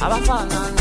abafana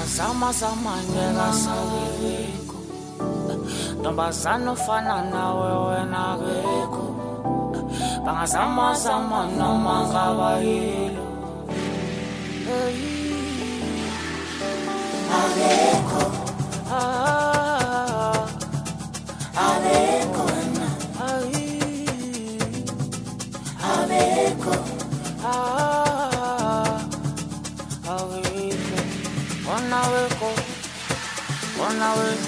azama zama ngeke asakekho ntombazana ofana nawe wena kekho bangazama zama noma ngabayilo akekho ah. on our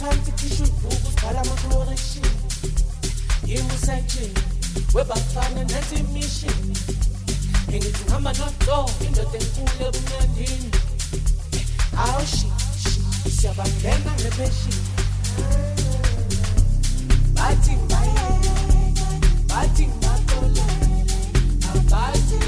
phansi khisha ibhuku sibhala amakhlori kushini yimi usetshini webafana nansi imishini ngithi ngihamba noto indoda enkulu ebumnandini hawu shi shi siyabangena ngepheshini bathi mbayeke bathi ngibatolela abazi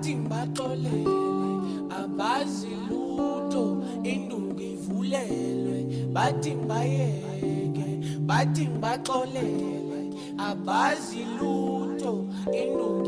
bathi ngibaxolele abazi lutho induku ivulelwe. Bathi ngibayeke bathi ngibaxolele abazi lutho induku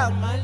la mala.